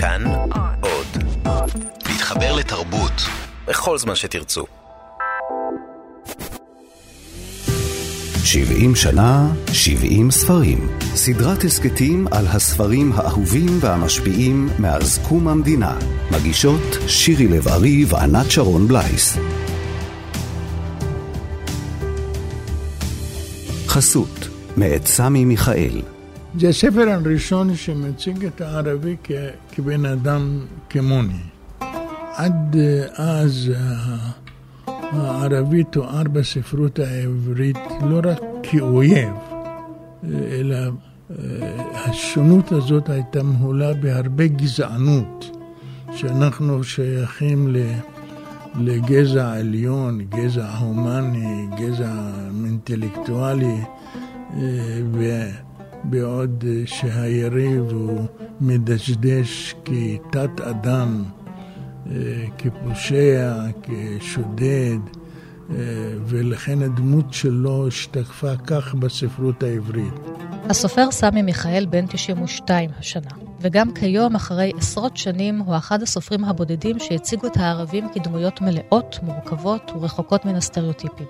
כאן עוד. להתחבר לתרבות בכל זמן שתרצו. 70 שנה, 70 ספרים. סדרת הסכתים על הספרים האהובים והמשפיעים מאז קום המדינה. מגישות שירי לב-ארי וענת שרון בלייס. חסות, מאת סמי מיכאל. זה הספר הראשון שמציג את הערבי כ- כבן אדם כמוני. עד אז הערבי תואר בספרות העברית לא רק כאויב, אלא השונות הזאת הייתה מהולה בהרבה גזענות, שאנחנו שייכים. לגזע עליון, גזע הומני, גזע אינטלקטואלי, אה, ובעוד שהיריב הוא מדשדש כתת אדם, אה, כפושע, כשודד, אה, ולכן הדמות שלו השתקפה כך בספרות העברית. הסופר סמי מיכאל בן 92 השנה, וגם כיום, אחרי עשרות שנים, הוא אחד הסופרים הבודדים שהציגו את הערבים כדמויות מלאות, מורכבות ורחוקות מן הסטריאוטיפים.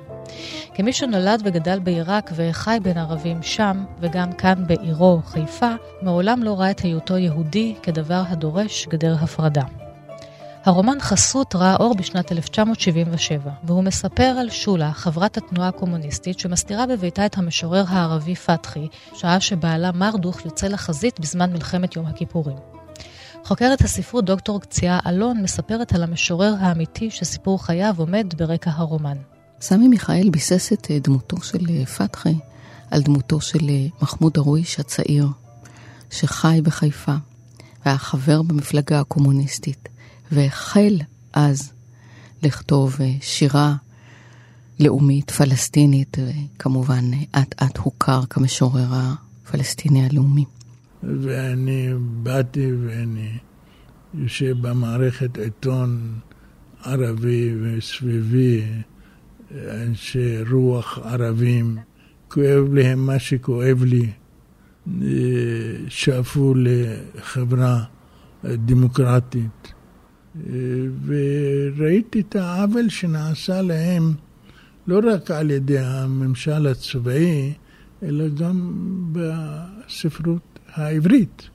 כמי שנולד וגדל בעיראק וחי בין ערבים שם, וגם כאן בעירו, חיפה, מעולם לא ראה את היותו יהודי כדבר הדורש גדר הפרדה. הרומן חסות ראה אור בשנת 1977, והוא מספר על שולה, חברת התנועה הקומוניסטית, שמסתירה בביתה את המשורר הערבי פתחי, שעה שבעלה מרדוך יוצא לחזית בזמן מלחמת יום הכיפורים. חוקרת הספרות דוקטור קציעה אלון מספרת על המשורר האמיתי שסיפור חייו עומד ברקע הרומן. סמי מיכאל ביסס את אה, דמותו של אה, פתחי על דמותו של אה, מחמוד דרוויש הצעיר, שחי בחיפה, והיה חבר במפלגה הקומוניסטית, והחל אז לכתוב שירה לאומית פלסטינית, וכמובן אט אט הוכר כמשורר הפלסטיני הלאומי. ואני באתי ואני יושב במערכת עיתון ערבי וסביבי אנשי רוח ערבים, כואב להם מה שכואב לי, שאפו לחברה דמוקרטית. וראיתי את העוול שנעשה להם לא רק על ידי הממשל הצבאי, אלא גם בספרות העברית.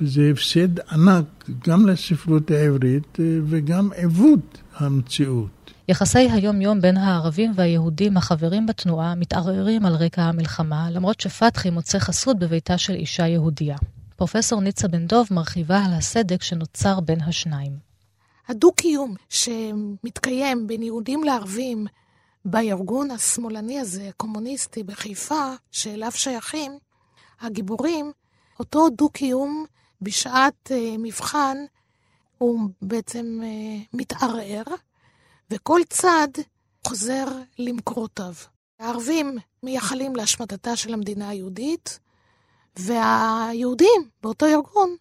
וזה הפסד ענק גם לספרות העברית וגם עיוות המציאות. יחסי היום-יום בין הערבים והיהודים החברים בתנועה מתערערים על רקע המלחמה, למרות שפתחי מוצא חסות בביתה של אישה יהודייה. פרופסור ניצה בן דוב מרחיבה על הסדק שנוצר בין השניים. הדו-קיום שמתקיים בין יהודים לערבים בארגון השמאלני הזה, הקומוניסטי בחיפה, שאליו שייכים הגיבורים, אותו דו-קיום בשעת uh, מבחן הוא בעצם uh, מתערער, וכל צד חוזר למקורותיו. הערבים מייחלים להשמדתה של המדינה היהודית, והיהודים באותו ארגון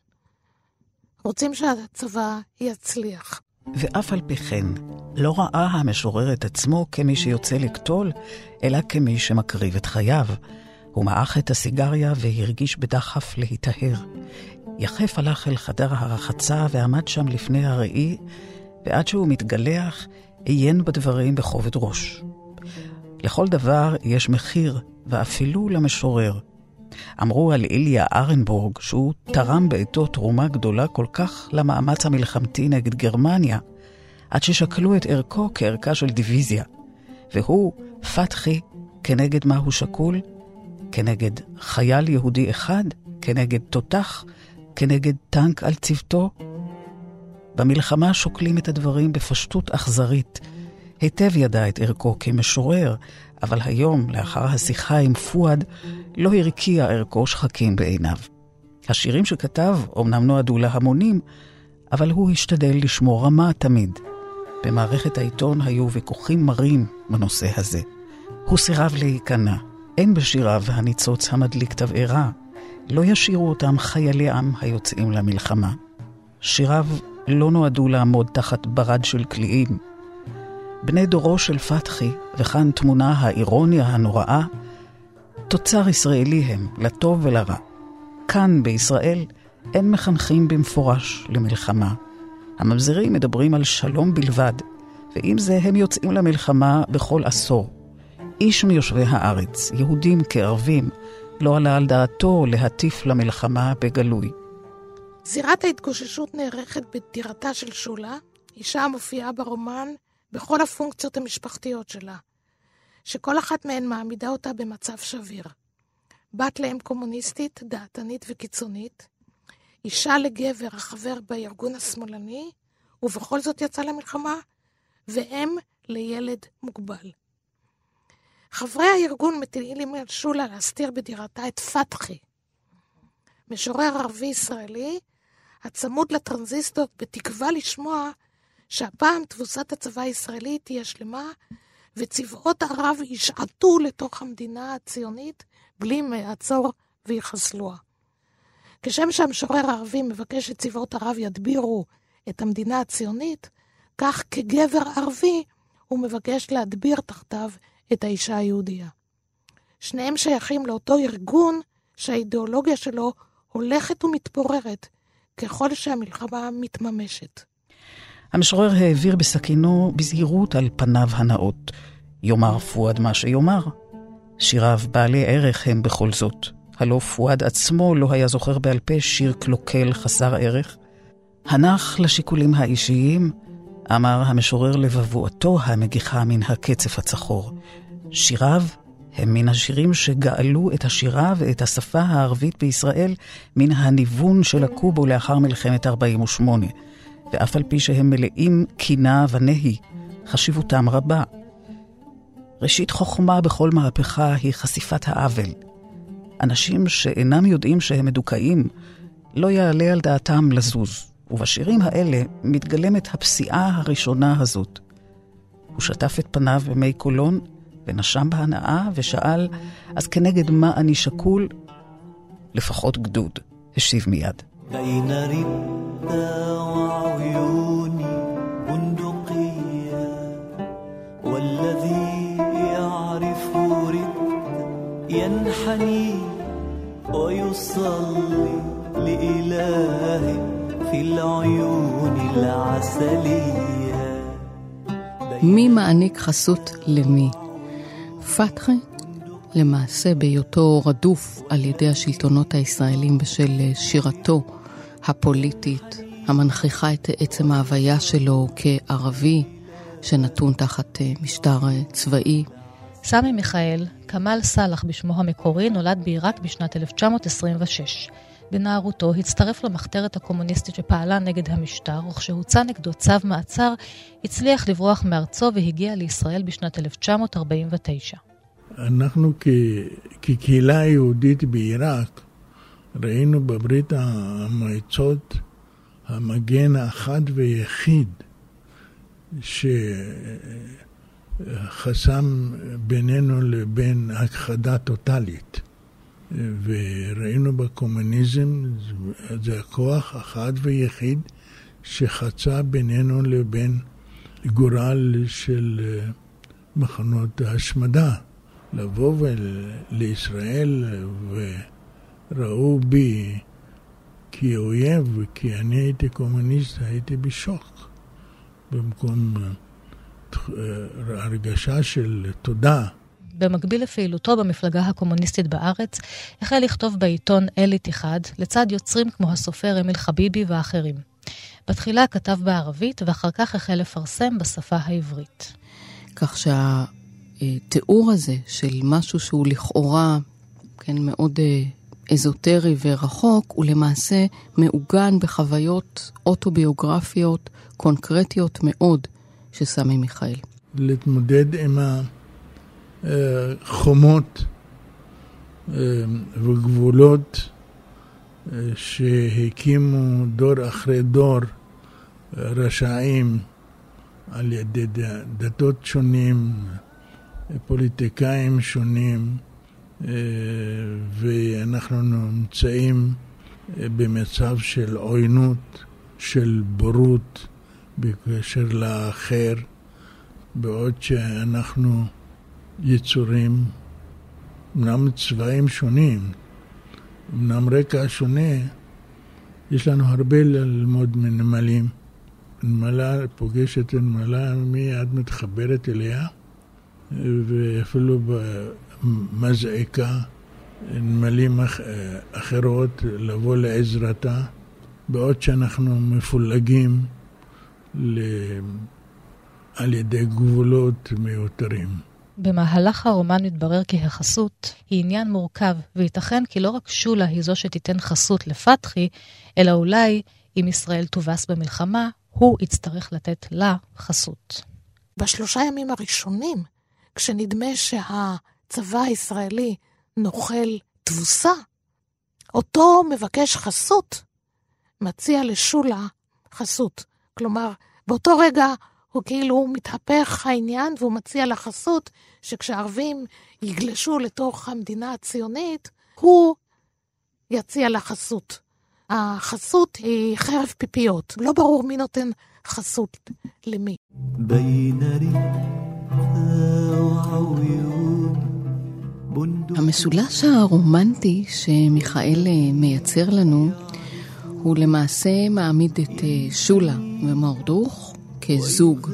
רוצים שהצבא יצליח. ואף על פי כן, לא ראה המשורר את עצמו כמי שיוצא לקטול, אלא כמי שמקריב את חייו. הוא מעך את הסיגריה והרגיש בדחף להיטהר. יחף הלך אל חדר הרחצה ועמד שם לפני הראי, ועד שהוא מתגלח, עיין בדברים בכובד ראש. לכל דבר יש מחיר, ואפילו למשורר. אמרו על איליה ארנבורג שהוא תרם בעתו תרומה גדולה כל כך למאמץ המלחמתי נגד גרמניה, עד ששקלו את ערכו כערכה של דיוויזיה. והוא, פתחי, כנגד מה הוא שקול? כנגד חייל יהודי אחד? כנגד תותח? כנגד טנק על צוותו? במלחמה שוקלים את הדברים בפשטות אכזרית. היטב ידע את ערכו כמשורר, אבל היום, לאחר השיחה עם פואד, לא הרקיע ערכו שחקים בעיניו. השירים שכתב אומנם נועדו להמונים, אבל הוא השתדל לשמור רמה תמיד. במערכת העיתון היו ויכוחים מרים בנושא הזה. הוא סירב להיכנע. אין בשיריו הניצוץ המדליק תבערה. לא ישירו אותם חיילי עם היוצאים למלחמה. שיריו לא נועדו לעמוד תחת ברד של קליעים. בני דורו של פתחי, וכאן תמונה האירוניה הנוראה, תוצר ישראלי הם, לטוב ולרע. כאן, בישראל, אין מחנכים במפורש למלחמה. הממזרים מדברים על שלום בלבד, ועם זה הם יוצאים למלחמה בכל עשור. איש מיושבי הארץ, יהודים כערבים, לא עלה על דעתו להטיף למלחמה בגלוי. זירת ההתגוששות נערכת בדירתה של שולה, אישה המופיעה ברומן בכל הפונקציות המשפחתיות שלה, שכל אחת מהן מעמידה אותה במצב שביר. בת לאם קומוניסטית, דעתנית וקיצונית, אישה לגבר החבר בארגון השמאלני, ובכל זאת יצא למלחמה, ואם לילד מוגבל. חברי הארגון מטילים על שולה להסתיר בדירתה את פתחי, משורר ערבי ישראלי הצמוד לטרנזיסטור בתקווה לשמוע שהפעם תבוסת הצבא הישראלי תהיה שלמה וצבאות ערב ישעטו לתוך המדינה הציונית בלי מעצור ויחסלוה. כשם שהמשורר הערבי מבקש שצבאות ערב ידבירו את המדינה הציונית, כך כגבר ערבי הוא מבקש להדביר תחתיו את האישה היהודייה. שניהם שייכים לאותו ארגון שהאידיאולוגיה שלו הולכת ומתפוררת ככל שהמלחמה מתממשת. המשורר העביר בסכינו בזהירות על פניו הנאות. יאמר פואד מה שיאמר. שיריו בעלי ערך הם בכל זאת. הלא פואד עצמו לא היה זוכר בעל פה שיר קלוקל חסר ערך. הנח לשיקולים האישיים, אמר המשורר לבבואתו המגיחה מן הקצף הצחור. שיריו הם מן השירים שגאלו את השירה ואת השפה הערבית בישראל מן הניוון של הקובו לאחר מלחמת 48, ואף על פי שהם מלאים קינה ונהי, חשיבותם רבה. ראשית חוכמה בכל מהפכה היא חשיפת העוול. אנשים שאינם יודעים שהם מדוכאים, לא יעלה על דעתם לזוז, ובשירים האלה מתגלמת הפסיעה הראשונה הזאת. הוא שטף את פניו במי קולון ונשם בהנאה ושאל, אז כנגד מה אני שקול? לפחות גדוד, השיב מיד. ينحني ويصلي لإله في العيون العسلية מי מעניק חסות למי? פתחי, למעשה בהיותו רדוף על ידי השלטונות הישראלים בשל שירתו הפוליטית, המנכיחה את עצם ההוויה שלו כערבי שנתון תחת אה, משטר אה, צבאי. סמי מיכאל, כמאל סאלח בשמו המקורי, נולד בעיראק בשנת 1926. בנערותו הצטרף למחתרת הקומוניסטית שפעלה נגד המשטר, וכשהוצא נגדו צו מעצר, הצליח לברוח מארצו והגיע לישראל בשנת 1949. אנחנו כ... כקהילה יהודית בעיראק ראינו בברית המועצות המגן האחד ויחיד שחסם בינינו לבין הכחדה טוטאלית. וראינו בקומוניזם, זה הכוח אחד ויחיד שחצה בינינו לבין גורל של מחנות ההשמדה. לבוא לישראל וראו בי כאויב, כי אני הייתי קומוניסט, הייתי בשוק. במקום הרגשה של תודה. במקביל לפעילותו במפלגה הקומוניסטית בארץ, החל לכתוב בעיתון אליט אחד, לצד יוצרים כמו הסופר אמיל חביבי ואחרים. בתחילה כתב בערבית, ואחר כך החל לפרסם בשפה העברית. כך שהתיאור הזה של משהו שהוא לכאורה, כן, מאוד אה, אזוטרי ורחוק, הוא למעשה מעוגן בחוויות אוטוביוגרפיות קונקרטיות מאוד של סמי מיכאל. להתמודד עם ה... חומות אה, וגבולות אה, שהקימו דור אחרי דור אה, רשעים על ידי דתות שונים, פוליטיקאים שונים, ואנחנו נמצאים במצב של עוינות, של בורות בקשר לאחר, בעוד שאנחנו יצורים, אמנם צבעים שונים, אמנם רקע שונה, יש לנו הרבה ללמוד מנמלים. נמלה פוגשת נמלה, מיד מתחברת אליה, ואפילו במזעקה, נמלים אחרות לבוא לעזרתה, בעוד שאנחנו מפולגים ל... על ידי גבולות מיותרים. במהלך הרומן מתברר כי החסות היא עניין מורכב, וייתכן כי לא רק שולה היא זו שתיתן חסות לפתחי, אלא אולי אם ישראל תובס במלחמה, הוא יצטרך לתת לה חסות. בשלושה ימים הראשונים, כשנדמה שהצבא הישראלי נוחל תבוסה, אותו מבקש חסות מציע לשולה חסות. כלומר, באותו רגע הוא כאילו מתהפך העניין והוא מציע לה חסות שכשהערבים יגלשו לתוך המדינה הציונית, הוא יציע לה חסות. החסות היא חרב פיפיות, לא ברור מי נותן חסות למי. המשולש הרומנטי שמיכאל מייצר לנו הוא למעשה מעמיד את אה, שולה ומרדוך כזוג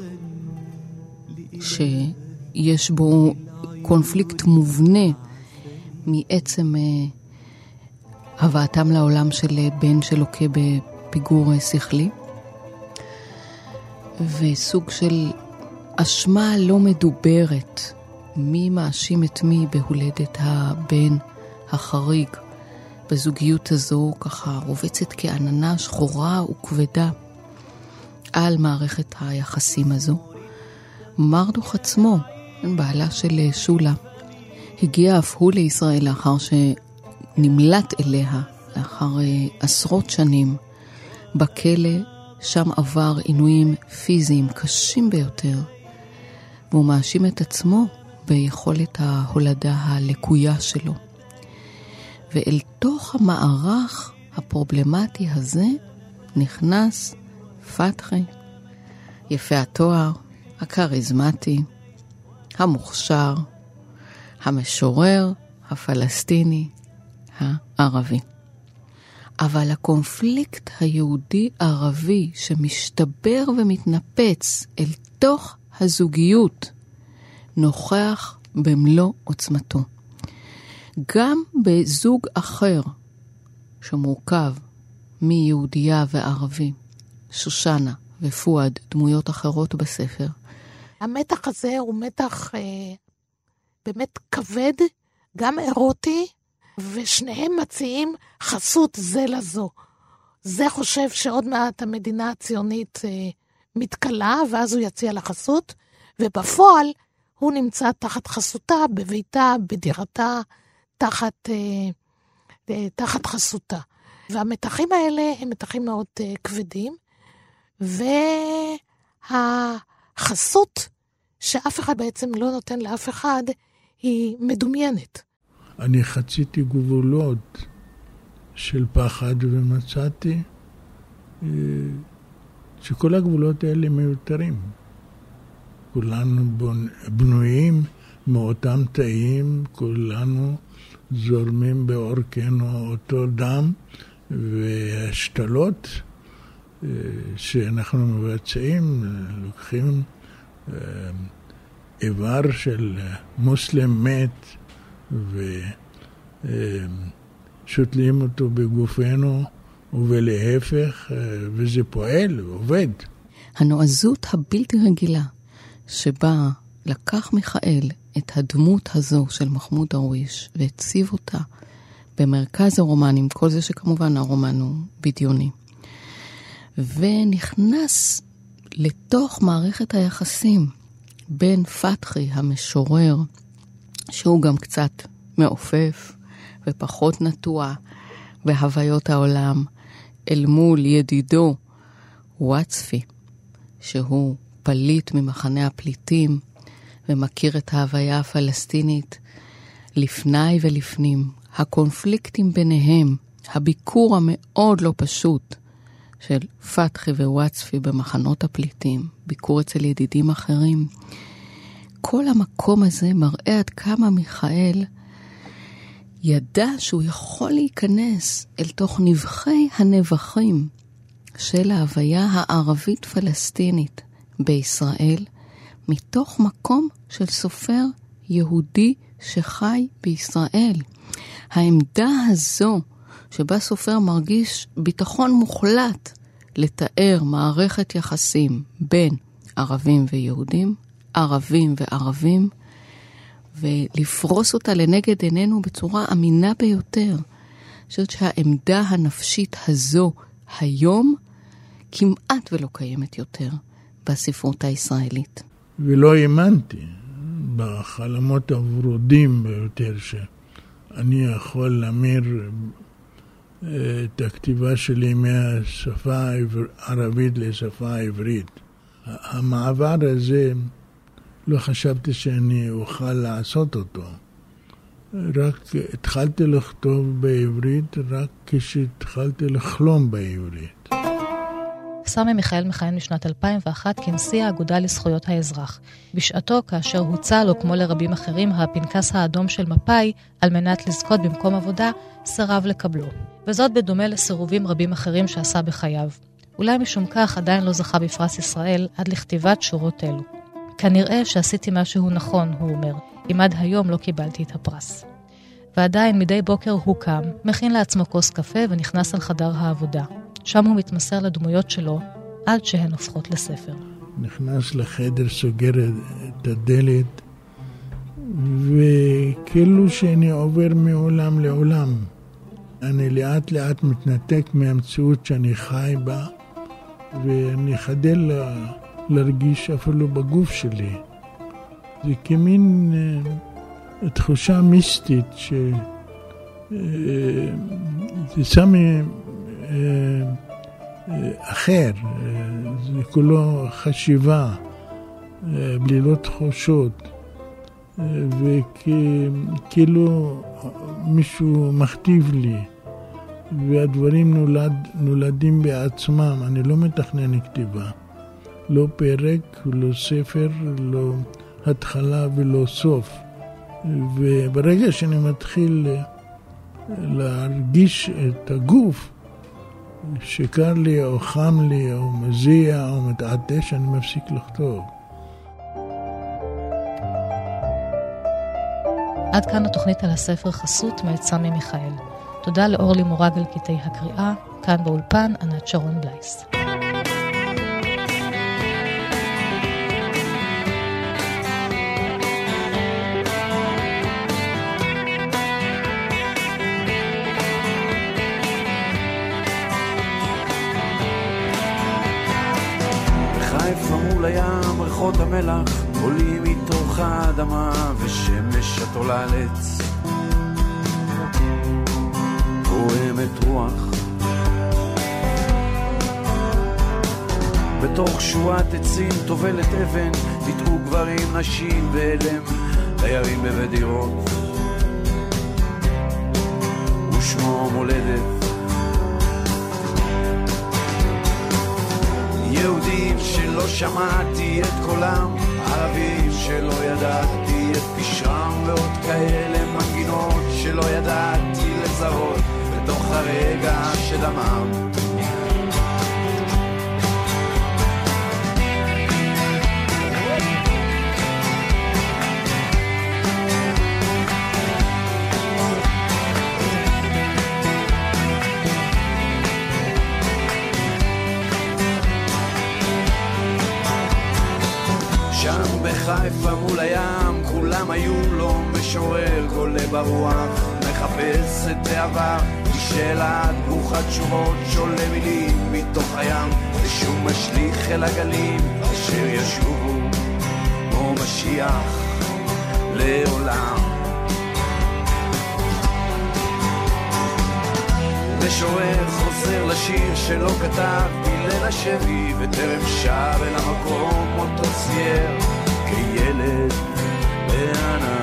שיש בו קונפליקט מובנה מעצם אה, הבאתם לעולם של אה, בן שלוקה בפיגור שכלי, וסוג של אשמה לא מדוברת, מי מאשים את מי בהולדת הבן החריג. בזוגיות הזו ככה רובצת כעננה שחורה וכבדה על מערכת היחסים הזו. מרדוך עצמו, בעלה של שולה, הגיע אף הוא לישראל לאחר שנמלט אליה, לאחר אה, עשרות שנים, בכלא, שם עבר עינויים פיזיים קשים ביותר, והוא מאשים את עצמו ביכולת ההולדה הלקויה שלו. ואל תוך המערך הפרובלמטי הזה נכנס פתחי, יפה התואר, הכריזמטי, המוכשר, המשורר הפלסטיני הערבי. אבל הקונפליקט היהודי-ערבי שמשתבר ומתנפץ אל תוך הזוגיות נוכח במלוא עוצמתו. גם בזוג אחר, שמורכב מיהודייה וערבי, שושנה ופואד, דמויות אחרות בספר. המתח הזה הוא מתח אה, באמת כבד, גם אירוטי, ושניהם מציעים חסות זה לזו. זה חושב שעוד מעט המדינה הציונית אה, מתכלה, ואז הוא יציע לה חסות, ובפועל הוא נמצא תחת חסותה, בביתה, בדירתה, תחת, אה, אה, תחת חסותה. והמתחים האלה הם מתחים מאוד אה, כבדים, והחסות שאף אחד בעצם לא נותן לאף אחד, היא מדומיינת. אני חציתי גבולות של פחד ומצאתי שכל הגבולות האלה מיותרים. כולנו בנויים מאותם תאים, כולנו זורמים בעורקנו אותו דם, והשתלות אה, שאנחנו מבצעים, לוקחים אה, איבר של מוסלם מת ושותלים אותו בגופנו, ולהפך, אה, וזה פועל, עובד. הנועזות הבלתי רגילה שבה לקח מיכאל את הדמות הזו של מחמוד דרוויש והציב אותה במרכז הרומן, עם כל זה שכמובן הרומן הוא בדיוני. ונכנס לתוך מערכת היחסים בין פתחי המשורר, שהוא גם קצת מעופף ופחות נטוע בהוויות העולם, אל מול ידידו וואצפי, שהוא פליט ממחנה הפליטים, ומכיר את ההוויה הפלסטינית. לפני ולפנים, הקונפליקטים ביניהם, הביקור המאוד לא פשוט של פתחי ווואצפי במחנות הפליטים, ביקור אצל ידידים אחרים, כל המקום הזה מראה עד כמה מיכאל ידע שהוא יכול להיכנס אל תוך נבחי הנבחים של ההוויה הערבית-פלסטינית בישראל, מתוך מקום של סופר יהודי שחי בישראל. העמדה הזו, שבה סופר מרגיש ביטחון מוחלט לתאר מערכת יחסים בין ערבים ויהודים, ערבים וערבים, ולפרוס אותה לנגד עינינו בצורה אמינה ביותר. אני חושבת שהעמדה הנפשית הזו היום כמעט ולא קיימת יותר בספרות הישראלית. ולא האמנתי בחלומות הוורודים ביותר שאני יכול להמיר אה, את הכתיבה שלי מהשפה הערבית לשפה העברית. המעבר הזה לא חשבתי שאני אוכל לעשות אותו. רק התחלתי לכתוב בעברית רק כשהתחלתי לחלום בעברית. סמי מיכאל מכהן משנת 2001 כנשיא האגודה לזכויות האזרח. בשעתו, כאשר הוצע לו, כמו לרבים אחרים, הפנקס האדום של מפא"י, על מנת לזכות במקום עבודה, סירב לקבלו. וזאת בדומה לסירובים רבים אחרים שעשה בחייו. אולי משום כך עדיין לא זכה בפרס ישראל עד לכתיבת שורות אלו. כנראה שעשיתי משהו נכון, הוא אומר, אם עד היום לא קיבלתי את הפרס. ועדיין מדי בוקר הוא קם, מכין לעצמו כוס קפה ונכנס אל חדר העבודה. שם הוא מתמסר לדמויות שלו עד שהן הופכות לספר. נכנס לחדר, סוגר את הדלת, וכאילו שאני עובר מעולם לעולם. אני לאט לאט מתנתק מהמציאות שאני חי בה, ואני חדל לה... להרגיש אפילו בגוף שלי. זה כמין uh, תחושה מיסטית ש... Uh, זה סמי uh, uh, אחר, זה כולו חשיבה, בלי לא תחושות, וכאילו מישהו מכתיב לי. והדברים נולד, נולדים בעצמם, אני לא מתכנן כתיבה. לא פרק, לא ספר, לא התחלה ולא סוף. וברגע שאני מתחיל להרגיש את הגוף, שקר לי או חם לי או מזיע או מתעטש, אני מפסיק לכתוב. עד כאן התוכנית על הספר חסות מאת סמי מיכאל. תודה לאורלי מורג על קטעי הקריאה, כאן באולפן ענת שרון בלייס. המלח עולים מתוך האדמה ושמש התוללת. פועמת רוח. בתוך שורת עצים טובלת אבן, ניטעו גברים, נשים ואלם, דיירים בבית דירות. ושמו מולדת יהודים שלא שמעתי את קולם, ערבים שלא ידעתי את פשרם, ועוד כאלה מנגינות שלא ידעתי לזהות בתוך הרגע שדמם. מול הים, כולם היו לו משורר גולה ברוח, מחפש את העבר, שאלה ברוכת שורות, שולה מילים מתוך הים, ושוב משליך אל הגלים, אשר ישובו כמו משיח לעולם. משורר חוזר לשיר שלא כתב בליל השבי, וטרם שב אל המקום אותו צייר. כילד בענן.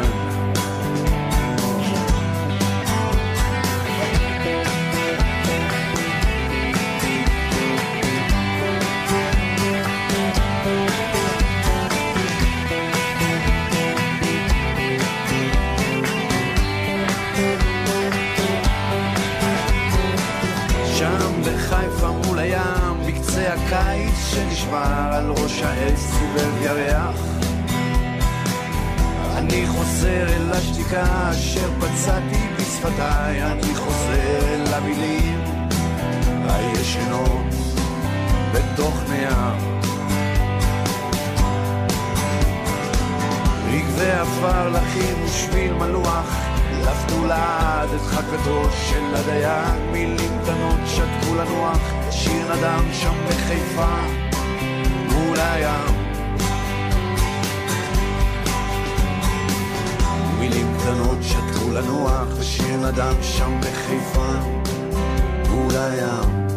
עפר לחים ושביל מלוח, לפתו לעד את חכתו של הדייג, מילים קטנות שתקו לנוח, שיר נדם שם בחיפה. מול הים. מילים קטנות שתקו לנוח, ושיר נדם שם בחיפה. מול הים.